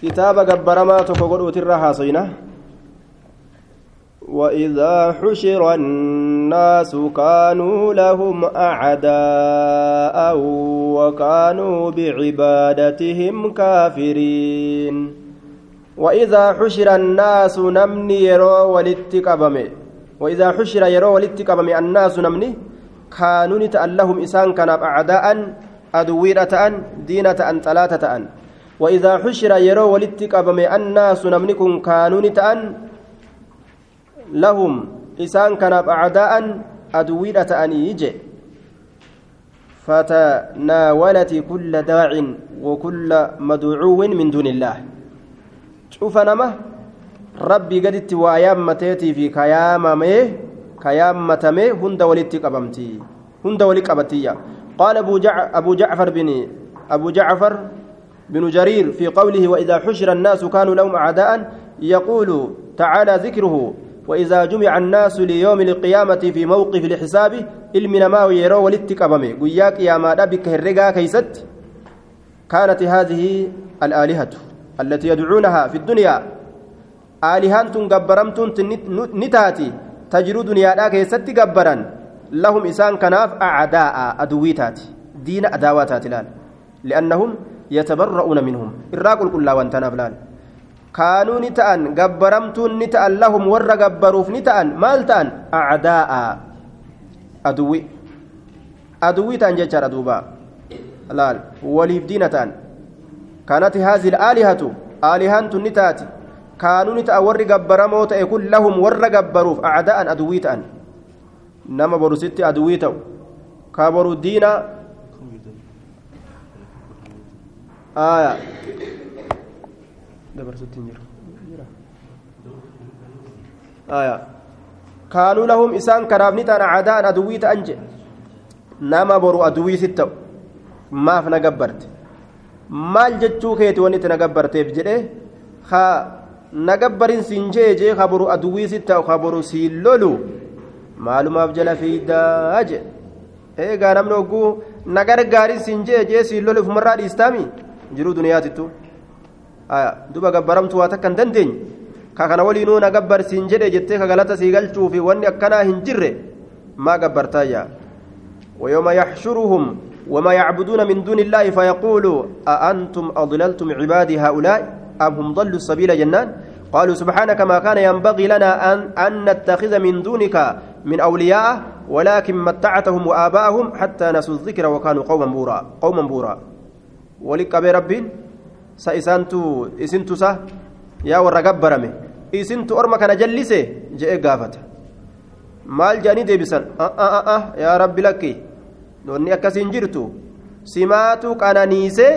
kitaaba gabbaramaa tokko godhuutirra haasayna وإذا حشر الناس كانوا لهم أعداء وكانوا بعبادتهم كافرين. وإذا حشر الناس نمني يرو ولتكبمي وإذا حشر يرو ولتكبمي الناس نمني. كانوا نتألهم إسان كان أعداء أدويرة دينة أن ثلاثة وإذا حشر يرو ولتكبمي الناس نمنكم كانوا نتأن. لهم إسان كان أعداء أدويرة أن يجي. فتناولت كل داع وكل مدعو من دون الله. شوف نما ربي قدت وأيامتي في كياممه كيامتمه هند ولدت قبمتي هند ولد قبتية قال أبو, جع أبو جعفر بن أبو جعفر بن جرير في قوله وإذا حشر الناس كانوا لهم أعداء يقول تعالى ذكره وإذا جمع الناس ليوم القيامة في موقف الحساب علمنا ما يروا ولتكبمي قياك يا ما بك الرقا كيست؟ كانت هذه الآلهة التي يدعونها في الدنيا. آلهة قبرمتون نتاتي. تجرو دنيا كيست قبرا لهم إسان كناف أعداء أدويتات دين أداواتات لأنهم يتبرؤون منهم الراقل كلا وانتنا بلال ni ta'an gabbaramtuun ni ta'an lahum warra gabbaruuf ni ta'an maal ta'an acdaa'a aduwwi aduwwi ta'an jechaadha duuba laal waliif diina ta'an kanati haazil aalihatu aalihaan tun ni taati kaanuu ni ta'an warri gabbaramoo ta'e kun lahum warra gabbaruuf acdaa'an aduwwii ta'an nama borusitti aduwwii ta'u kaa boru diina aayaa dabarsutti hin jiru kaanuu lahum isaan kanaaf ni ta'an caadaan aduwwii ta'an jedhe nama boru aduwwii si ta'u maaf na gabbarte maal jechuu keeti wanni itti na gabbarteef jedhe haa na gabbarin siin jee jee ka boru aduwwii si ta'u ka boru siin lolu maalumaaf jala fiidaa jedhe eegaa namni hogguu na gargaarin siin jee jee siin lolu ufumarraa dhiistaami jiruu duniyaatittu duba gabbaramtu waa takka hin dandeenye? Ka kana waliinuu na gabbarsiin jedhe jettee ka galata sii galchuu fi wanni akkanaa hin jirre maa gabbartaayya ويوم يحشرهم وما يعبدون من دون الله فيقول أأنتم أضللتم عبادي هؤلاء أم هم ضلوا السبيل جنان قالوا سبحانك ما كان ينبغي لنا أن, أن نتخذ من دونك من أولياء ولكن متعتهم وآباءهم حتى نسوا الذكر وكانوا قوما بورا قوما بورا walitti qabee rabbiin sa isaantu isintusa yaa warra gabbarame isintu orma kana jallise je'e gaafata. Maal jedhanii deebisan? Ah, ah, ah, yaa rabbi lakki doonni akkasiin jirtu simaatu qananiisee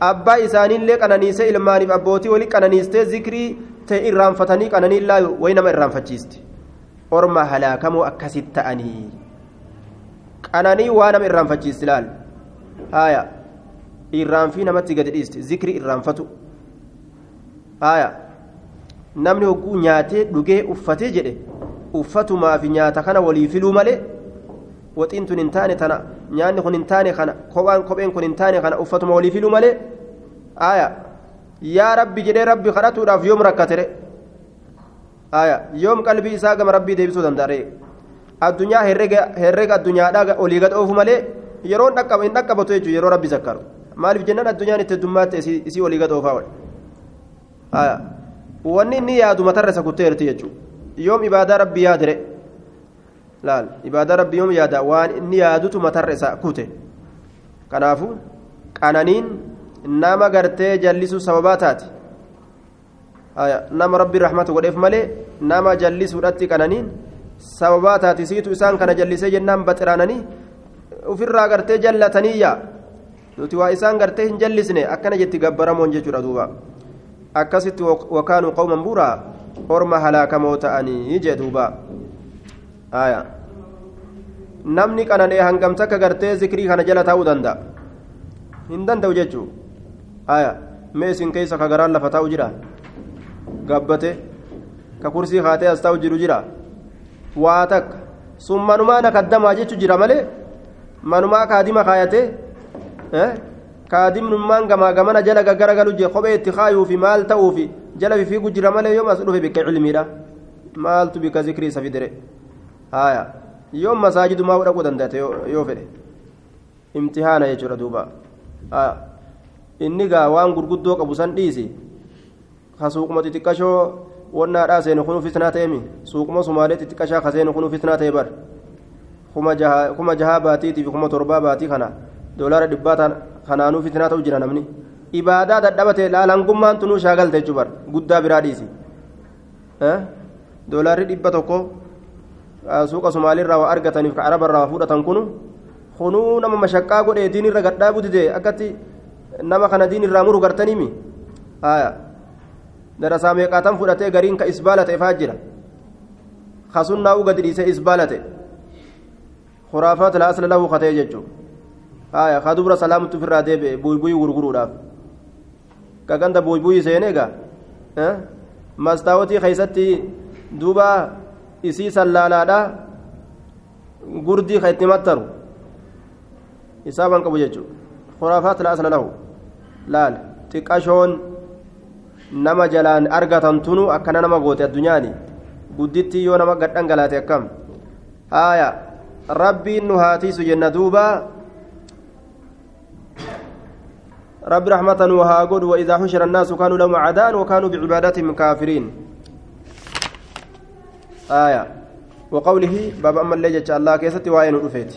abbaa isaaniillee qananiisee ilmaaniif abbootii walitti qananiistee zikrii ta'e irraanfatanii qananiillaa wayi nama irraanfachiisti orma halaakamoo akkasit ta'anii. Qananii waa nama irraanfachiisti laal haaya. Irraanfii namatti gadi dhiisti zikri irraanfatu haya namni hogguu nyaatee dhugee uffatee jedhe uffatumaa fi nyaata kana walii filuu malee waxiin tun hin taane tana nyaanni kun hin taane kana kophaan kopheen kun hin taane kana uffatuma walii filuu malee haya yaa rabbi jedhee rabbi kadhatuudhaaf yoom rakkatere haya yoom qalbii isaa gama rabbii deebisuu danda'a addunyaa herrega addunyaadhaa olii gad oofu malee yeroon hin dhaqqabatu jechuudha yeroo rabbi zakkaru. Maaliif jennaan addunyaan itti heddummaatti isii walii gad oofaa wanni inni yaadu matarra isa kutteerti jechuudha yoom ibaadaa rabbii yaadire laal ibaadaa rabbii yoom yaada? Waan inni yaadutu matarra isa kute kanaafu qananiin nama gartee jallisuu sababaa taati. Nama rabbi rahmatu godheef malee nama jallisuudhatti qananiin sababaa taati. Siitu isaan kana jallisee jennaan baxiraananii ofirraa gartee jallataniiyyaa nuti waa isaan gartee hin jallisne akkana jetti gabbaramoon jechuudha duuba akkasitti wakaanuu qawman buraa orma halaakamoo ta'anii jee duuba aya namni qananee hangam takka gartee zikrii kana jala taa'uu danda'a hin danda'u jechuu aya mee isin keessa ka garaan lafa taa'u jira gabbate ka kursii kaatee as taa'u jiru jira waa takka sun manumaa na kaddamaa jechu jira malee manumaa kaadima kaayatee kaadimnummaan gamaa gamana jala gaggaragalu jee kophee itti kaayuufi maal ta'uufi jala fifiigu jira malee yoom as dhufe bikka cilmiidha maaltu bikka zikrii isa fidire haya yoom masaajidumaa dhaquu danda'ate yoo fedhe imtihaana jechuudha duuba inni gaa waan gurguddoo qabu san dhiisi ka suuquma xixiqqashoo wannaadhaa seenu kunuu fitnaa ta'emi suuquma sumaalee xixiqqashaa ka seenu kunuu fitnaa ta'e bar kuma jahaa baatiitii fi kuma torbaa baatii kana doolaara dhibbaa kanaanuu fitnaa ta'u jira namni ibaadaa dadhabate laalangummaan tunuu shaagalte jechuu bar guddaa biraa dhiisi doolaarri dhibba tokko suuqa somaaliirraa waa argataniif ka arabarraa waa fudhatan kunu kunuu nama mashaqqaa godhee diinirra gadhaabuu didee akkatti nama kana diinirraa muru gartaniimi darasaa meeqaatan fudhatee gariin ka isbaala ta'e faa jira kasunnaa u gadi dhiisee isbaala ta'e خرافات لا أصل له خطيه سلامة في الرادة بوي بوي غرغرو داف كغندا بوي بوي سينيغا ها مستاوتي خيستي دوبا isii sallaalaadha gurdii ka itti mattaru isaaban qabu jechuudha khuraafaat la asla lahu laal xiqqashoon nama jalaan argatan tunu akkana nama goote addunyaani gudditti yoo nama gadhangalaate akkam haaya rabbiin nu haatiisu jenna duuba رب رحمة وهاجود وإذا حشر الناس كانوا لهم عداء وكانوا بعبادتهم كافرين. آية. وقوله باب أما اللي جتش الله كيست وين رفيت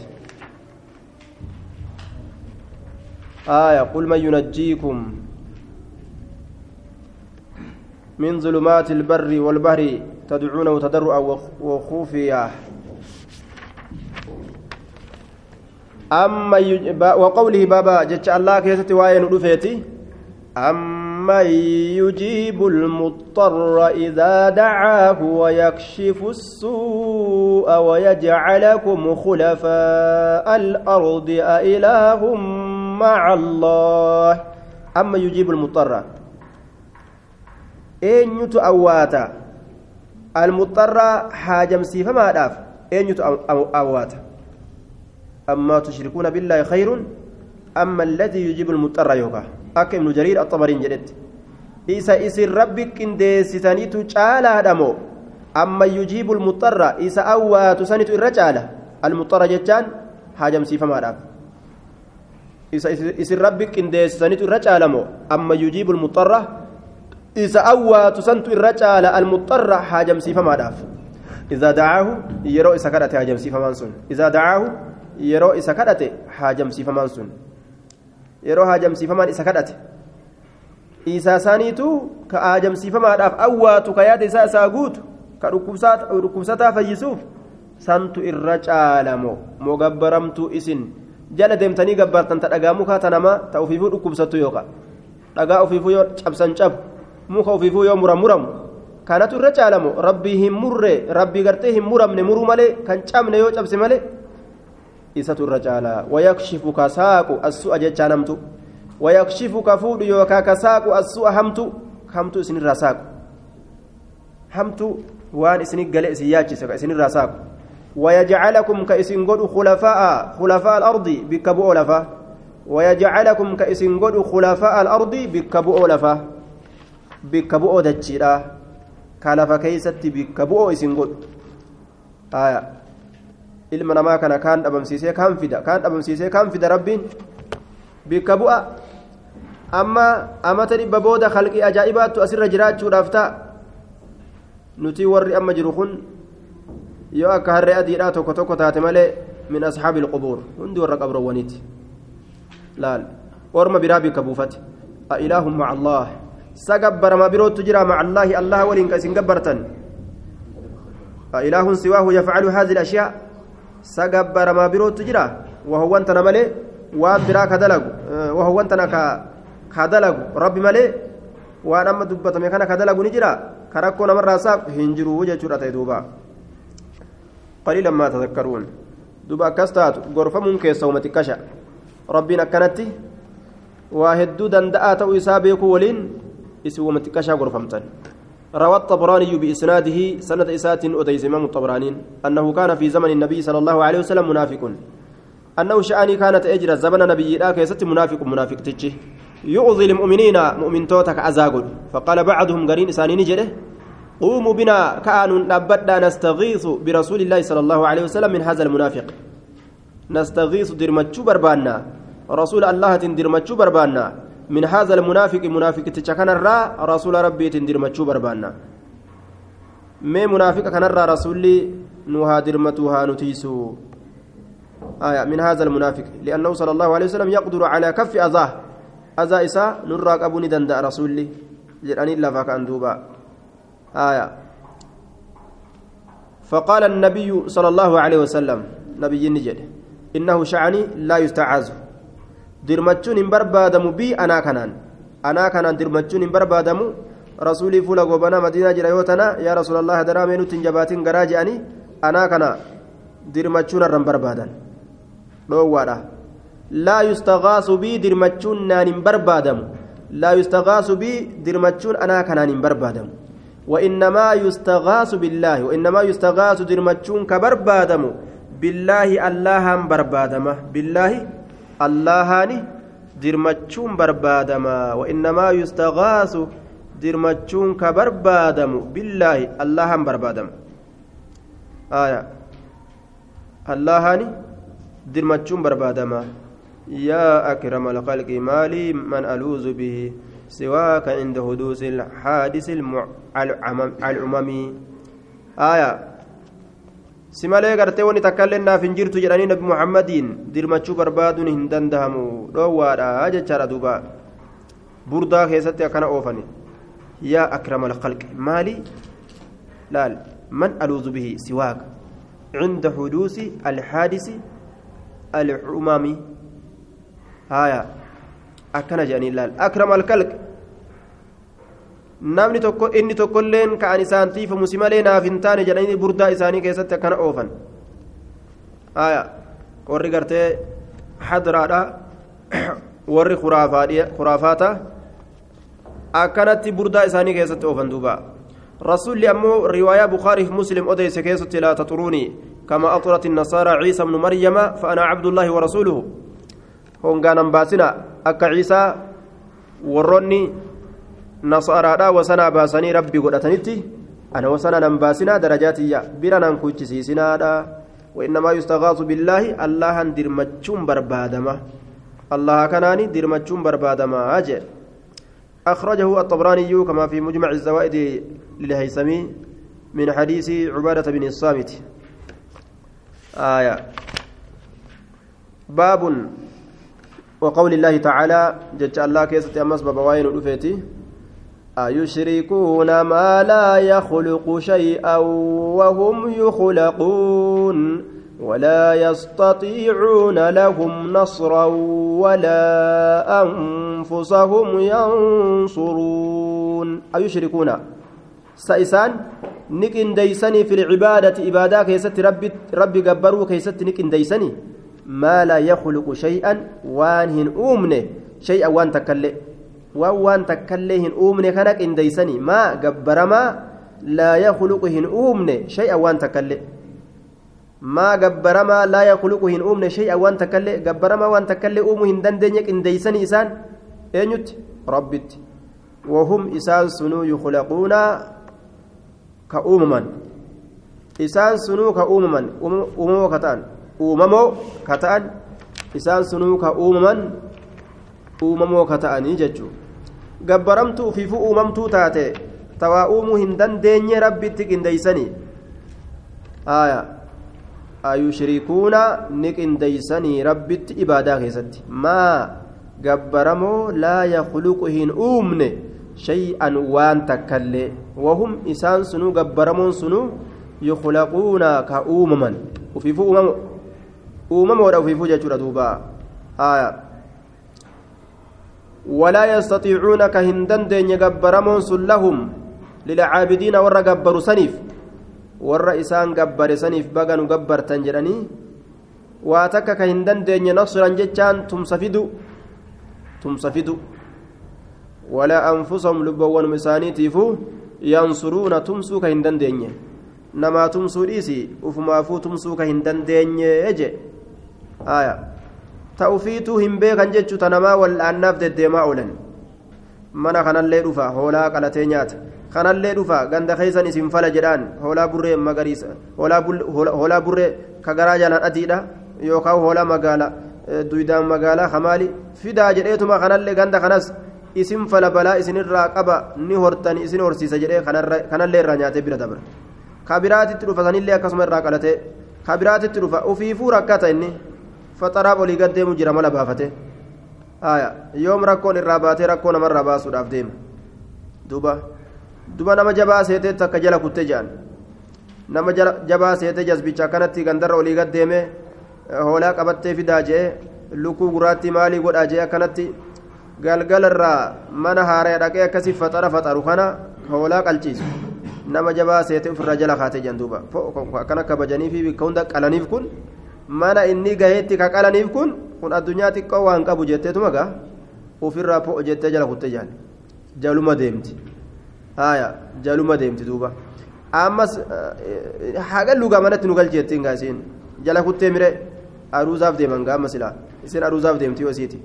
آية. قل من ينجيكم من ظلمات البر والبحر تدعونه تضرعا وخوفيا. أما. وقوله بابا جتش الله كيست وين رفيت أمن يجيب المضطر إذا دعاه ويكشف السوء ويجعلكم خلفاء الأرض أإله مع الله. أما يجيب المضطر. حاجم سيفا ما داف أين يتأواتا أما تشركون بالله خير أما الذي يجيب المضطر يوكا akka ibnu jariir axabariin jedhetti isa isin rabbi qindeessitaniitu caalaadha moo amma yujiibu lmuxarra isa awwaatu sanitu irra caala almuxarra jechaan haajamsiifamaadhaaf isa isin rabbi qindeessitaniitu irra caala moo amma yujiibu lmuxarra isa awwaatu santu irra caala almuxarra haajamsiifamaadhaaf إذا دعاه يرو إسا كدته هاجمسي فمان سن إذا دعاه yeroo isa kadhate haajamsiifamaan sun. Yeroo haajamsiifamaan isa kadhate. Isaa isaaniitu ka haajamsiifamaadhaaf awwaatu ka yaada isaa isaa guutu ka dhukkubsataa fayyisuuf santu irra caalamo. Moo gabbaramtuu isin? Jala deemtanii gabbaartan ta dhagaa mukaa ta namaa ta ofiifuu dhukkubsattu yooka dhagaa ofiifuu yoo cabsan cabu muka ofiifuu yoo muramuramu kanatu irra caalamo. Rabbii hin murre rabbii gartee hin muramne muruu malee kan cabne yoo cabse malee isatu irra caalaa wayakshifu ka saaqu assu'a jechaa namtu wayakshifu ka fuudhu yookaa ka assu'a hamtu hamtu isinirraa saaqu hamtu waan isinit gale isin yaachise ka isinirraa saaqu ويجعلكم كإسن قد خلفاء خلفاء الأرض بكبؤ لفا ويجعلكم كإسن قد خلفاء الأرض بكبؤ لفا بكبؤ دجيرا كالفا كيست بكبؤ إسن قد آية ilma namaa kana kaan dhabamsiisee kaan fida kaan dhabamsiisee kaan fida rabbiin bikka bu'a amma amata dhibba booda halqii ajaa'ibaattu asirra jiraachuudhaaf ta'a nuti warri amma jiru kun yoo akka harree adiidhaa tokko tokko taate malee min ashaabi ilqubuur hundi warra qabroowwaniiti laal orma biraa bikka buufate a ilaahum maca allaah sa gabbarama birootu jira maca allaahi allaha waliin ka isin gabbartan a ilaahun siwaahu yafcalu haadi الأشياء sagabbaramaa birootu jira wahuwwan tana malee waan biraa ka dalagu wahuwwan tana ka dalagu rabbi malee waan amma dubbatame kana ka dalagu ni jira ka rakkoo namarraa saaq hin jiru jechuudha ta'e duuba qaliilan maa tadakkaruun duuba akkas taatu gorfamuun keessa uma xiqqasha rabbiin akkanatti waa hedduu danda'aa ta'uu isaa beekuu waliin isin uma xiqqashaa gorfamtan روى الطبراني بإسناده سنة إسات أديس إمام الطبراني أنه كان في زمن النبي صلى الله عليه وسلم منافق. أنه شأني كانت أجرى زمن نبي لا كيست منافق منافق تجي. يؤذي المؤمنين مؤمن توتك أزاغل فقال بعضهم قرين إساني نجده قوموا بنا كانوا نبدأ نستغيث برسول الله صلى الله عليه وسلم من هذا المنافق. نستغيث درمتشو بربانا. رسول الله تندرمتشو بربانا. من هذا المنافق منافق تشكن الرا رسول ربي تندرمتشو بربانا. ما منافق كان الرا رسولي نوها درمتها نتيسو. آية من هذا المنافق لأنه صلى الله عليه وسلم يقدر على كف أذاه. أذى إساء نراك أبوني دندا رسولي. جرأني الله فكان دوبا. آية. فقال النبي صلى الله عليه وسلم نبي نجد إنه شعني لا يستعاذ. Dirmachuun hin barbaadamu bii anaa kanaan anaa kanaan dirmachuun hin barbaadamu rasuulii fuula gobanaa madiinaa jira yoo tana yaa rasuulallah hadaraa mee nutti hin jabaatin garaa je'anii anaa kana dirmachuun irra hin barbaadan dhoowwaadha laa yustagaasu bii dirmachuun naan hin barbaadamu laa yustagaasu bii dirmachuun anaa kanaan hin barbaadamu وإنما يستغاث بالله وإنما يستغاث درمتشون كبربادم بالله الله بربادمه بالله allahaani dirmachuun barbaadama wainnamaa yustagaasu dirmachuun ka barbaadamu billaahi allahan barbaadama aya allahaani dirmachuun barbaadama yaa akrama alkhalqi maalii man aluuzu bihi سواك عند حدوث الحادث العممي آية si malee gartee wani takkaillee naaf hin jirtu jedhanii nabi muhammadiin dirmachuu barbaaduun hin dandahamu dhoowwaadha jechaadha duuba burdaa keessatti akkana oofani yaa akrama alqalqi maali laal man aluuzu bihi siwaaka عند حدوث الحادث العمامي هايا أكن جاني لال أكرم الكلك namni tokko inni tokkolleen ka'an isaan tiifamu si malee naaf hin taane jedhanii burdaa isaanii keessatti akkana oofan warri gartee hadraadha warri khuraafaata akkanatti burdaa isaanii keessatti oofan duuba أمو رواية بخاري في مسلم أديس كيست لا تطروني كما أطرت النصارى عيسى بن مريم فأنا عبد الله ورسوله هون كان باسنا أك عيسى وروني wasanaa baasanii rabbi godhatanitti ana wasana nan baasinaa darajaatiyya bira nan kuchisiisinaadha. وإنما يستغاث بالله الله درمتشون بربادمة الله كناني درمتشون بربادمة أجل أخرجه الطبراني كما في مجمع الزوائد للهيثمي من حديث عبادة بن الصامت آية باب وقول الله تعالى جج الله كيسة أمس بابوين الأفيتي أيشركون ما لا يخلق شيئا وهم يخلقون ولا يستطيعون لهم نصرا ولا أنفسهم ينصرون. أيشركون؟ سيسان نكن ديسني في العبادة إبادة كيست ربي ربي قبروا كيست نكن ديسني. ما لا يخلق شيئا وانهن أمنه شيئا وان تكلئ waan waan takkaillee hin uumne kana qindeeysanii maa gabbaramaa laa yakluqu hin uumne shay'a waan takkaillee maa gabbaramaa laa yakluqu hin uumne shay'a waan takkaillee gabbaramaa waan takkaillee uumuu hin dandeenye qindeeysanii isaan eenyutti rabbitti wahum isaan sunuu yukhlaquuna ka uumaman isaan sunuu ka uumaman uumamoo ka ta'an uumamoo ka ta'an isaan sunuu ka uumaman uumamoo ka ta'anii jechuudha gabbaramtuu ufiifuu uumamtuu taate tawaa uumuu hin dandeenye rabbitti qindeeysanii aya ayushrikuuna ni qindeeysanii rabbitti ibaadaa keessatti maa gabbaramoo laa yakluqu hin uumne shay'an waan takkallee wahum isaan sunuu gabbaramoon sunuu yukhlaquuna ka uumaman ufiifuu uumamoodha ufiifuu jechuudha duuba aya ولا يستطيعون كهندن دين يغبرمون لهم للعابدين ور غبر سنيف. ور إسان غبر سنيف بغن غبر تنجرني. واتك كهندن دين نصرا جتان تمسفدو تمسفدو ولا أنفسهم لبوان مسانيتيفو ينصرون تمسو كهندن نما تمسو ديسي وفما فو تمسو كهندن يجي aya ta ufiituu hin beekan jechuu tanamaa wal'aannaaf deddeemaa oolan. Mana kanallee dhufa hoolaa qalatee nyaata. Kanallee dhufa ganda keeysan isin fala jedhaan hoolaa burree magariisa hoolaa burree ka garaa jalaan adiidha yookaan hoolaa magaala duydaan magaalaa kamaali fidaa jedheetuma kanallee ganda kanas isin fala balaa isinirraa qaba ni hortani isin horsiisa jedhee kanallee irraa nyaatee bira dabra ka biraatitti dhufa sanillee akkasuma irraa qalatee ka biraatitti dhufa ufiifuu rakkata inni faxaraaf olii gaddeemu jira mala baafate yoom rakkoon irraa baatee rakkoo namarraa baasuudhaaf deema duuba duba nama jabaa seeteetti akka jala kutte jedhan nama jabaa seetee jasbicha akkanatti gandarra olii gaddeeme hoolaa qabattee fidaa jee lukkuu guraatti maalii godhaa jee akkanatti galgalarraa mana haaraya dhaqee akkasii faxara faxaru kana hoolaa qalchiisu nama jabaa seete ofirraa jala kaatee jedhan duuba akkana kabajanii fi bikka hunda qalaniif kun mana inni gaheetti ka qalaniif kun kun addunyaa xiqqoo waan qabu jetteetuma gaa? Ofirraa jettee jala kutte jedhan jaluma deemti. Haya jaluma deemti duuba. Ammas haga lugaa manatti nu galcheettiin gaa isiin jala kuttee mire? Aruusaaf deeman gaa amma silaa isin aruusaaf deemtii wasiiti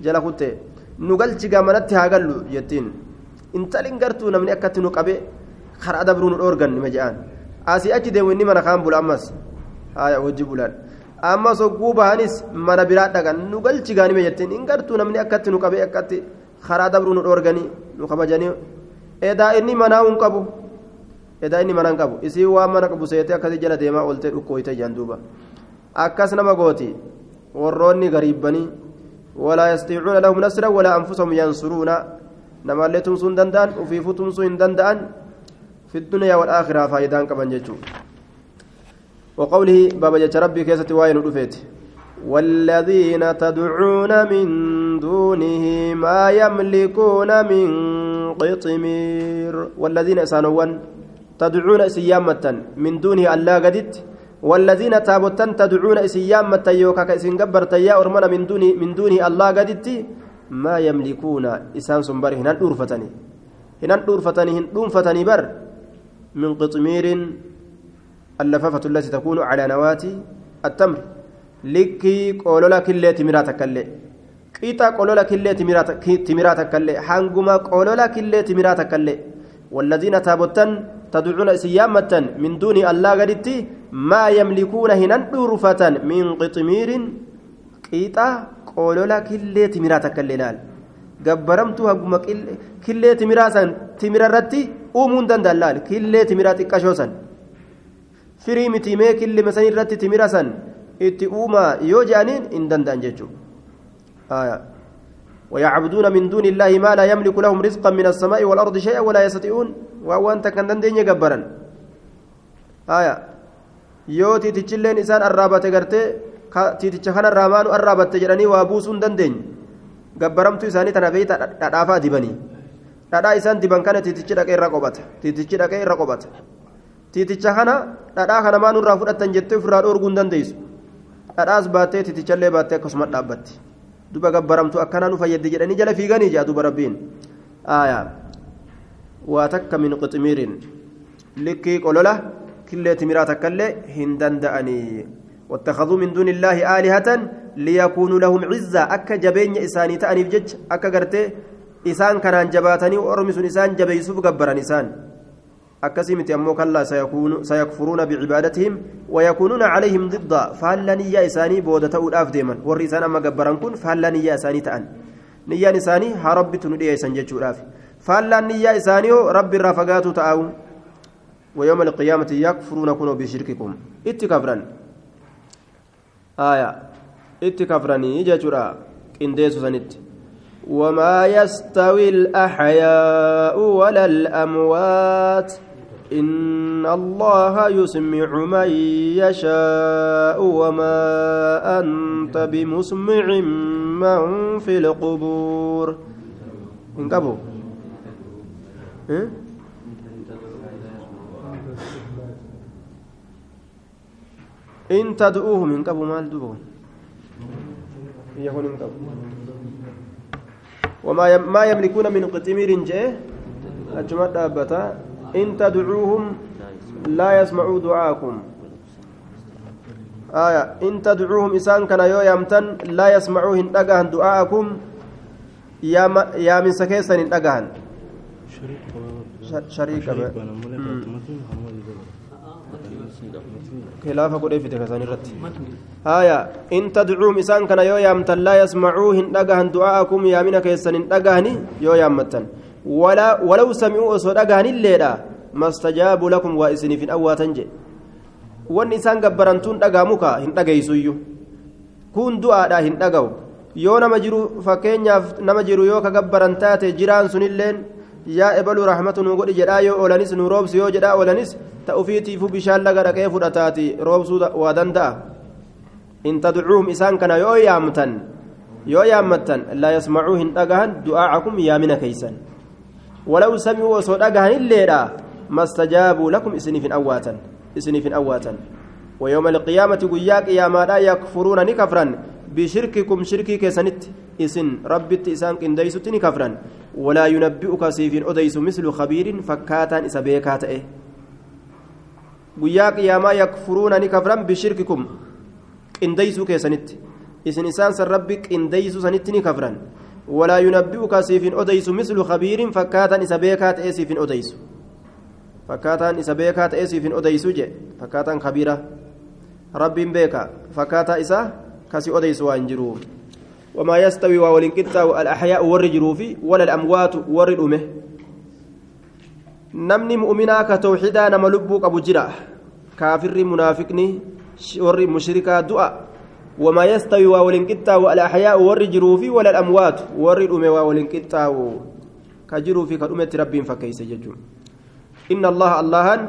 jala kuttee. Nu galchi gaa manatti haa gallu jettiin. Intalin gartuu namni akkatti nu qabe karaa dabruu nu dhoorgan nima je'an asii achi deemu inni mana kaan bula ammas? Haya hojii bulan ammas hogguu bahanis mana biraa dhaqan nu galchi gaa nima jettiin in gartuu namni akkatti nu qabe akkatti karaa dabruu nu dhoorganii nu kabajanii edaa inni manaa hin qabu edaa inni manaa hin qabu isii waan mana qabu seetee akkasii jala deemaa ooltee dhukkooyte jedhan duuba akkas nama gooti warroonni gariibbanii ولا يستطيعون لهم نصرا ولا أنفسهم ينصرون نما اللي تمسون دندان وفي فتمسون دندان في الدنيا والآخرة فايدان كمان جيتشو وقوله بابا جيتش ربي كيسة واين ودفيت والذين تدعون من دونه ما يملكون من قطمير. والذين سانوان تدعون سيامة من دونه ألا قدت. والذين تابوتن تدعون سيامة يوكا كإسين قبرت يا من دونه من دونه ألا قدت. ما يملكون إسان سنبر هنان أورفتني. هنان أورفتني هنان بر. من قطمير اللفافة التي تكون على نواة التمر. لكي قولولا كلي تمرات كلي. قيتا قولولا كلي تمرات كلي. حانقما قولولا كلي تمرات كلي. والذين تابوتن تدعون سيامة من دون الله قدتي ما يملكون هنان دورفة من قطمير. قيتا قولولا كلي تمرات كلي لال gabbaramtu haguma killee timiraasan timirarratti uumuun danda'a laal killee timiraa xiqqashoo san firii mitimee killima san irratti timira san itti uumaa yoo je'aniin hin danda'an jechuudha ويعبدون من دون الله ما لا يملك لهم رزقا من السماء والأرض شيئا ولا يستطيعون وأنت كان دندين يقبرا آية yoo tiitichilleen isaan arraabate gartee tiiticha kana raamaanu arraabatte jedhanii waa buusuun dandeenye gabbaramtuu isaanii tana beeyta dhadhaafaa dibanii dhadhaa isaan diban kana tiitichi dhaqee irra qobata tiitichi dhaqee irra qobata tiiticha kana dhadhaa kana maan irraa fudhatan jettee ofirraa dhoorguu hin dandeessu dhadhaas baattee tiitichallee baattee akkasuma dhaabbatti duba gabbaramtu akkanaa nu fayyaddi jedhanii jala fiiganii jaa duba rabbiin waa takka min qiximiirin likkii qolola killee timiraa takkallee hin danda'anii واتخذوا من دون الله آلهة ليكونوا لهم عزة أكا جبين إساني تأنيف جج أكا قرتي إسان كان جباتني وأرمس إسان جبي يوسف قبرا إسان أكسمت أمو كلا سيكون سيكفرون بعبادتهم ويكونون عليهم ضد فهلني يا إساني بودة أولاف ديما والرسان أما قبران كن فهلني يا إساني تأن نيان إساني هرب تندي إسان جتشو فهلني يا إساني رب الرافقات تأو ويوم القيامة يكفرون كنوا بشرككم اتكفرا آية اتكفرني جتشورا قنديسو سنت وما يستوي الأحياء ولا الأموات إن الله يسمع من يشاء وما أنت بمسمع من في القبور. انقبوا إيه؟ إن تدعوهم انقبوا مال دبون يكون انقبوا وما ما يملكون من قطمير جاء. أجمع دابتا. إن تدعوهم لا يسمعوا دعاءكم آية. إن تدعوهم إسان كان يو يامتن لا يسمعوهن أجهن دعاءكم يا يا من سكيسن أجهن شريك خلافة قد في تكسان الرت آية. إن تدعوهم إسان كان يو يامتن لا يسمعوهن أجهن دعاءكم يا من كيسن أجهن يو يامتن. ولا ولو سمعوا أصود أجهن الليلة ما استجابوا لكم وإسن في الأواتن جي dhagaamuka hin dhageysuyyuu kun du'aadha hin dhagahu yoo nama jiru fakkeenyaaf nama jiru yoo ka gabbaran taate jiraan sunilleen yaa ebalu rahmatu nu godhi jedhaa yoo oolanis nu roobsi yoo jedhaa oolanis ta ufiitiifu bishaan laga dhaqee fudhataati roobsuu waa danda'a in tadcuuhum isaan kana yoo yaamtan yoo yaammattan laa yasmacuu hin dhagahan du'aacakum yaamina keeysan samicuu osoo dhagahan illeedha mastajaabuu lakum isiniif hin awwaatan isنيف أواتا ويوم القيامة قياك يا مادا يكفرون نكفرا بشرككم شركي كسنت إسن ربت إسان كنديست نكفرا ولا ينبئك سيف أديس مثل خبير فكاتا إسبيكات إيه guyyaa qiyaamaa yakfuruuna ni kafran bishirkikum qindeeysuu keessanitti isin isaan san rabbi qindeeysuu sanitti ni kafran siifin odeysu fakkaataan isa beekaa ta'ee siif hin odeysu je fakkaataan kabiira rabbiin beeka fakkaataa isaa kasi odeysu waa hin jiru wamaa yastawi waa waliin qixxaawu alaxyaa'u warri jiruu fi wala alamwaatu warri dhume namni mu'minaa ka tawxidaa nama lubbuu qabu jira kaafirri munaafiqni warri mushrikaa du'a alamwaatu warri dhume waa waliin qixxaawu ka jiruu fi ka dhumetti rabbiin fakkeeyse jechuudha إن الله اللهن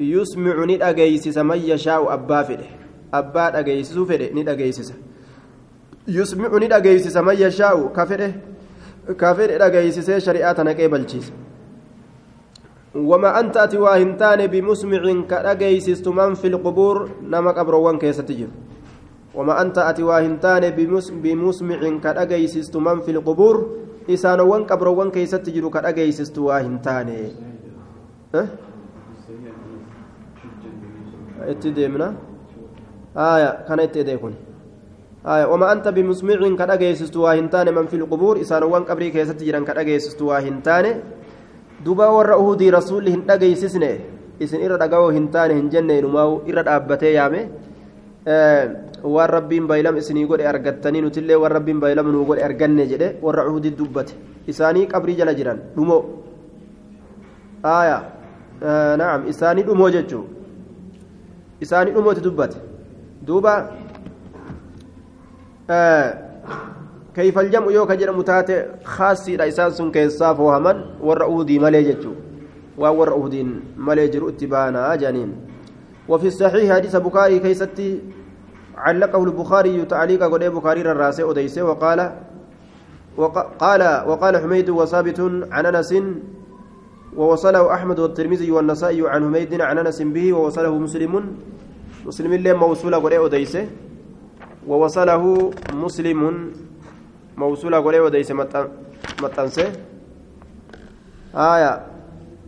يسمع ندأجيسس من يشاء أبا فده. أبا دأجيسس فده ندأجيسس يسمع ندأجيسس من يشاء كفره كفر دأجيسس شريعتنا كيبلشيس وما أنت أتواهنتان بمسمع كأجيسس من في القبور نما قبروان كيستجر وما أنت أتواهنتان بمسمع كأجيسس من في القبور إسانوان قبروان كيستجر كأجيسس تواهنتان itti deemna aya kana itti edee kun aya wama anta bimusmicin ka dhageessistu waa hin taane man fi lqubuur isaanowwan qabrii keessatti jiran ka dhageessistu waa hin taane duba warra uhudii rasulli hin dhageessisne isin irra dhagawoo hin taane waan rabbiin baylam isinii godhe argattanii nutillee waan rabbiin baylam nuu godhe arganne jedhe warra uhudii dubbate isaanii qabrii jala jiran dhumoo aya naam isaanii dhumoo jechuu isaanii dhumooti dubbate duuba كيف الجمع يوكا جرم تاتي خاصي رئيسان سن كيسا فوهمن ور أودي ملي جتشو وور أودي ملي جرو اتبانا جانين وفي الصحيح حديث بخاري كيستي علقه البخاري تعليق قد بخاري الراسي أديسي وقال وقال وقال حميد وثابت عن أنس ووصله أحمد والترمذي والنسائي عن حميد عن أنس به ووصله مسلم مسلم اللي موصولة قرأ أديسه ووصله مسلم موصولة قرأ أديسه متنسه. آية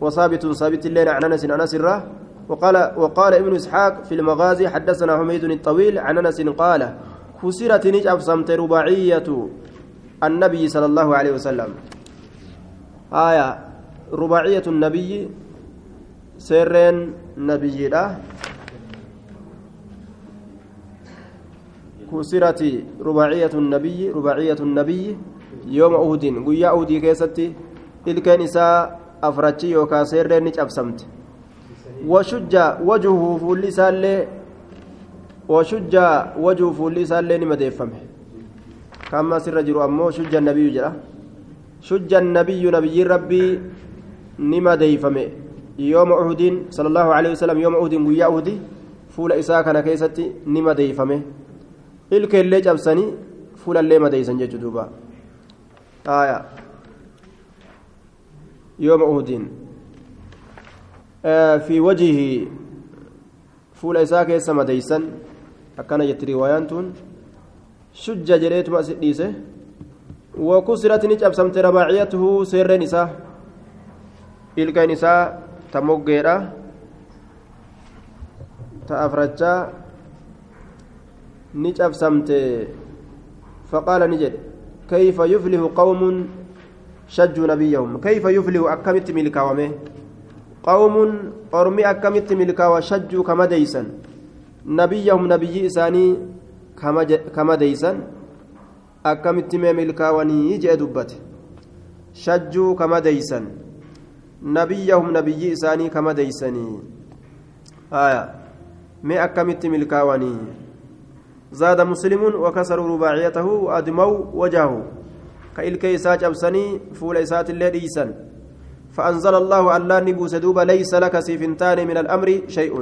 وثابت ثابت الليل عن أنس أنس الره وقال وقال ابن إسحاق في المغازي حدثنا حميد الطويل عن أنس قال كسرت نجف صمت رباعية النبي صلى الله عليه وسلم. آية رباعية النبي سرين نبي له كسرت رباعية النبي رباعية النبي يوم أهد قيا أهدي كيستي تلك نساء أفرتشي يوكا سرين وشج وجهه فولي سالي وشج وجهه فولي سالي نمديفمه كما سر جرو أمو شج النبي جرى شج النبي نبي ربي نما ديفمه يوم أحد صلى الله عليه وسلم يوم أحد ويا أحد فول إساء كان كيستي نما ديفمه إلك اللي جبسني فول اللي ما ديسن جدوبا آية. يوم آه في وجهه. فول إساء كيس ما ديسن أكان يتري ويانتون شج جريت ما سديسه وكسرت نجابسمت رباعيته سير نساء. ta moggeedha ta afrachaa نجف سمت فقال نجد. كيف يفلح قوم شجوا نبيهم؟ كيف يفلح أكمت ملكاومه قوم أرمي أكمت ملكاوى شجوا كما ديسا نبيهم نبي إساني كما ديسا أكمت ملكاوني يجي دبته شجوا كما ديسا نبيهم نبي إساني كما ديسني. آية. ما أكمت ملكاوني زاد مسلم وكسروا رباعيته وأدموا وجهه كإلكي ساج أبسني فول إسات اللي ديسا فأنزل الله الله نبوس دوبا ليس لك سيفنتان من الأمر شيء.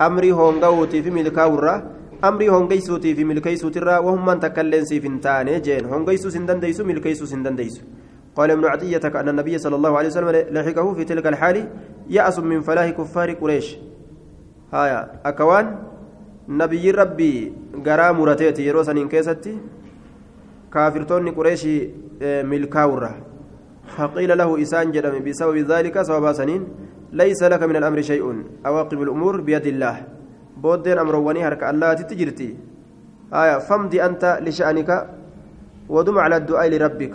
أمري هونغوتي في ملكاورة أمري هونغيسوتي في ملكيسوترا وهم من تكلن سيفنتان. جين. هونغيسو سندن ديسو ملكيسو سندن ديسو. قال ابن عطية أن النبي صلى الله عليه وسلم لحقه في تلك الحال يأس من فلاح كفار قريش. هايا. أكوان نبي ربي غرا مرتيتي يرو سنين كيستي. كافرتوني قريشي ملكاورة فقيل له إسان جدم بسبب ذلك سبب سنين ليس لك من الأمر شيء. أواقب الأمور بيد الله. بودين أمر وني هرك الله تتجرتي آية فامضي أنت لشأنك ودم على الدعاء لربك.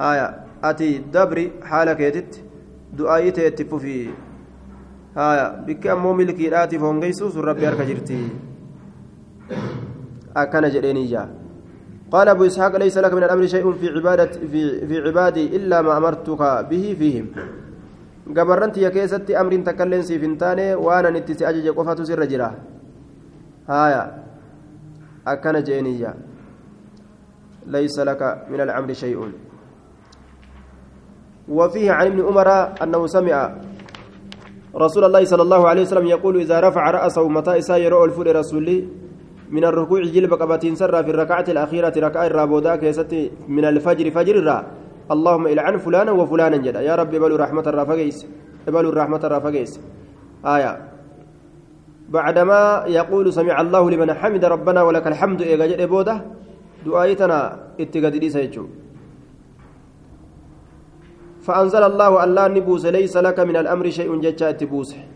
آية أتي دبري حالك يدت دعائي تيتف في آية بك أمو ملكي راتي فونغيسوس ربي هرك جرتي. أكن جريني جا. قال أبو إسحاق ليس لك من الأمر شيء في عبادة في في عبادي إلا ما أمرتك به فيهم. amriin takkailleen siif hin taane waanan itti si ajaje qofatu sirra jira haya akkana jeeniyya laysa laka min alcamri shay'un وفيه عن ابن عمر أنه سمع رسول الله صلى الله عليه وسلم يقول إذا رفع رأسه متى إسا يرى الفول رسولي من الركوع جلب قبتين سر في الركعة الأخيرة ركعة الرابودا كيستي من الفجر فجر الرا اللهم إلعن فلانا وفلانا جدا. يا رب بلو رحمة الرافقيس. بلو الرحمة الرافقيس. آية. بعدما يقول سمع الله لمن حمد ربنا ولك الحمد إيجا جد بوده دعايتنا اتقاد سيجو فأنزل الله الله نبوس ليس لك من الأمر شيء جتا اتبوسه.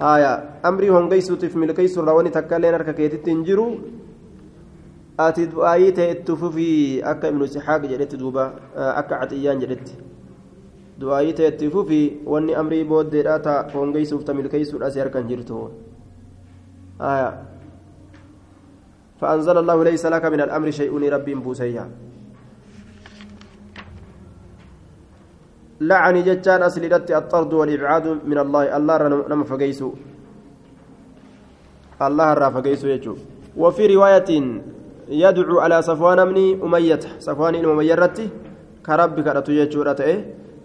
آية. أمري هنغيسوتي في ملكيس الرواني تكالين أركا كيتت تنجرو آتي دعايي تأتففي أكا ابن سحاق جدت دوبا. أكا عطيان جدت دعايي تأتففي واني أمري بود ديراتا هنغيسوف تملكيس الأسير كان جرتو آية. فأنزل الله ليس لك من الأمر شيء ربي بوسيا لعني جتان أسلدت الطرد والإبعاد من الله. الله نما فقيسو. الله را فقيسو يجو. وفي رواية يدعو على صفوان بن أمية. صفوان بن أمية كربك رتو يجو رتئه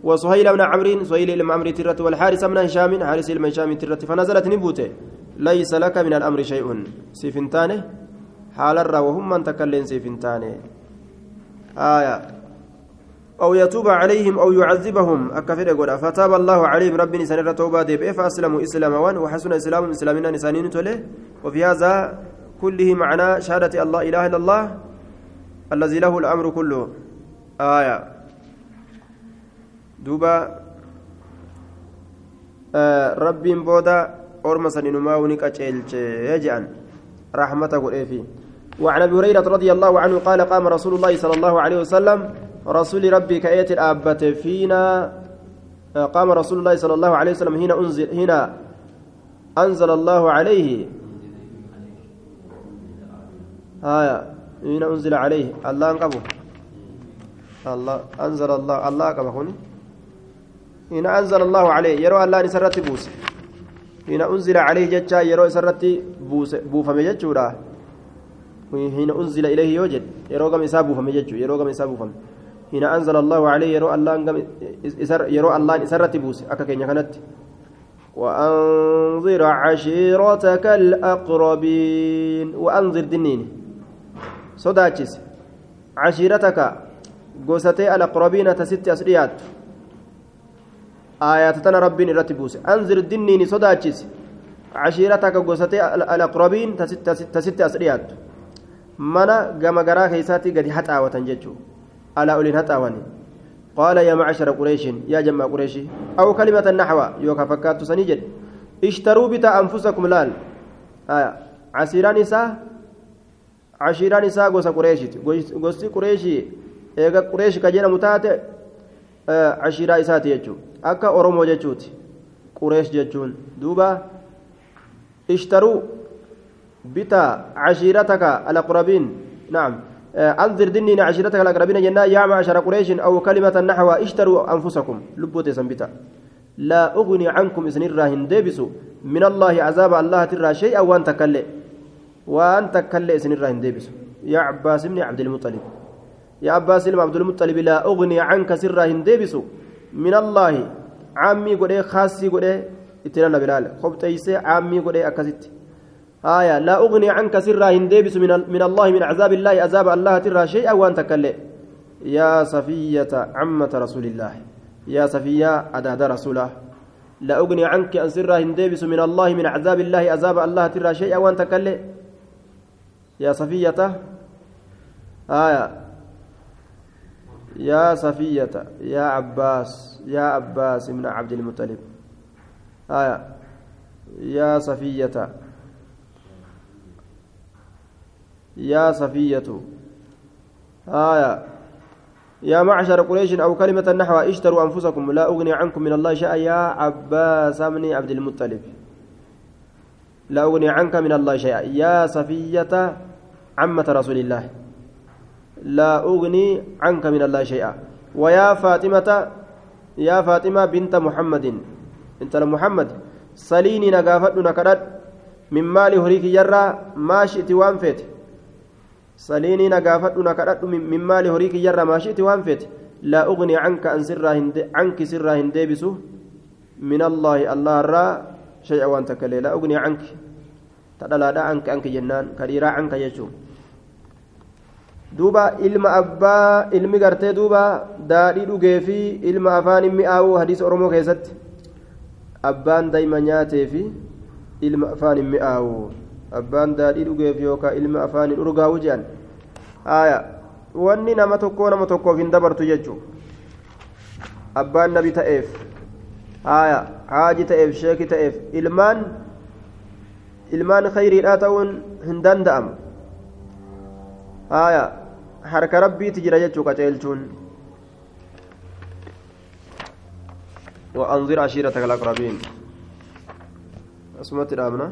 وسهيل بن عمرو سهيل بن عمرو ترت والحارس بن هشام حارس بن هشام ترت فنزلت نبوته. ليس لك من الأمر شيء. سيفنتانه. حال الرا وهم من تكلم سيفنتانه. آية. أو يتوب عليهم أو يعذبهم. أكفر يقول فتاب الله عليهم ربي نسان توبة ديب. فأسلموا إسلاما وحسن إسلام إسلامنا نسانين تله وفي هذا كله معنى شهادة الله إله إلا الله الذي له الأمر كله. آية. دوبا. آه ربي بودا أرمى سنينما ونك أجيل رحمته قل وعن أبي هريرة رضي الله عنه قال قام رسول الله صلى الله عليه وسلم رسول ربي كأيت الآبة فينا قام رسول الله صلى الله عليه وسلم هنا أنزل هنا أنزل الله عليه. آية هنا أنزل عليه. الله أنقبه. الله أنزل الله. الله قبه هنا أنزل الله عليه. يرى الله نسرت بوس. هنا أنزل عليه جتشا يرى سرت بوس بوفم جتشورا. هنا أنزل إليه يوجد. يرى قم إسابه فم جتشو. يرى قم إسابه فم حين أنزل الله عليه يرو الله يرو الله إسرت بوس أكا كينيا كانت. وأنظر عشيرتك الأقربين. وأنظر دنين. صداتشس. عشيرتك قوستي الأقربين تست أسريات. آيات تنا ربين رتبوس أنظر دنين صداتشس. عشيرتك قوستي الأقربين تست أسريات. منا قام قرا كيساتي قد حتى وتنججو على أولي هتاواني قال يا معشر قريش يا جماعة قريش أو كلمة النحو يوكا فكات سنيجد اشتروا بتا أنفسكم لال. آية عسيران إساء عشيران إساء غوسا قريشت غوسي قريشي إيغا قريش كجينا متاتي عشيرا إساتي يجو أكا أورومو جتشوتي قريش جتشون دوبا اشتروا بتا عشيرتك الأقربين نعم. أنذر دنين عشيرتك الأقربين جنا يا معشر قريش أو كلمة نحو اشتروا أنفسكم. لبوت سنبتا. لا أغني عنكم إذن الراهن. ديبسوا. من الله عذاب الله ترى شيئا وأن تكلي وأن تكلي إذن الراهن. ديبسوا. يا عباس بن عبد المطلب. يا عباس بن عبد المطلب لا أغني عنك سرا ديبسوا. من الله. عامي قد خاصي قد اتنا بلال. خبتيسي عامي قد أكست آية لا أغني عنك سرا هندبس من, من الله من عذاب الله عذاب الله ترى شيئا وأنت كله يا صفية عمة رسول الله يا صفية أداد رسوله. لا أغني عنك أن سرا هندبس من الله من عذاب الله عذاب الله ترى شيئا وأنت كله يا صفية آية. يا صفية يا عباس يا عباس من عبد المطلب. آية. يا صفية. يا صفية. آية. يا معشر قريش أو كلمة نحو اشتروا أنفسكم لا أغني عنكم من الله شيئا. يا عباس بن عبد المطلب. لا أغني عنك من الله شيئا. يا صفية عمة رسول الله. لا أغني عنك من الله شيئا. ويا فاطمة يا فاطمة بنت محمد. انت محمد. سليني نقافت نكرت من مال هريك يرى ما شئت وانفت saliinii na gaafadhu na kadhadhu min maali horii kiyyarra maashiiti waan feete laa ugni canka canki sirraa hin deebisu min allaahi allaharraa shay'a waan takka lee laa ugni canki ta dhalaadha anki anki jennaan ka canka jechuu duuba ilma abbaa ilmi gartee duuba daadhii dhugee fi ilma afaan mi'aawuu hadiisa oromoo keessatti abbaan daa'ima nyaatee fi ilma afaan mi'aawuu abbaan daadhii dhugeef yookaan ilma afaaniin urgaa'u jedhan wanni nama tokkoo nama tokkoof hin dabartu jechuun abbaan nabi ta'eef haaji ta'eef sheeki ta'eef ilmaan ilmaan khayriidhaa ta'uun hin danda'amu harka rabbiiti jira jechuu qaceelchuun وأنظر عشيرتك الأقربين أسمت الأمنة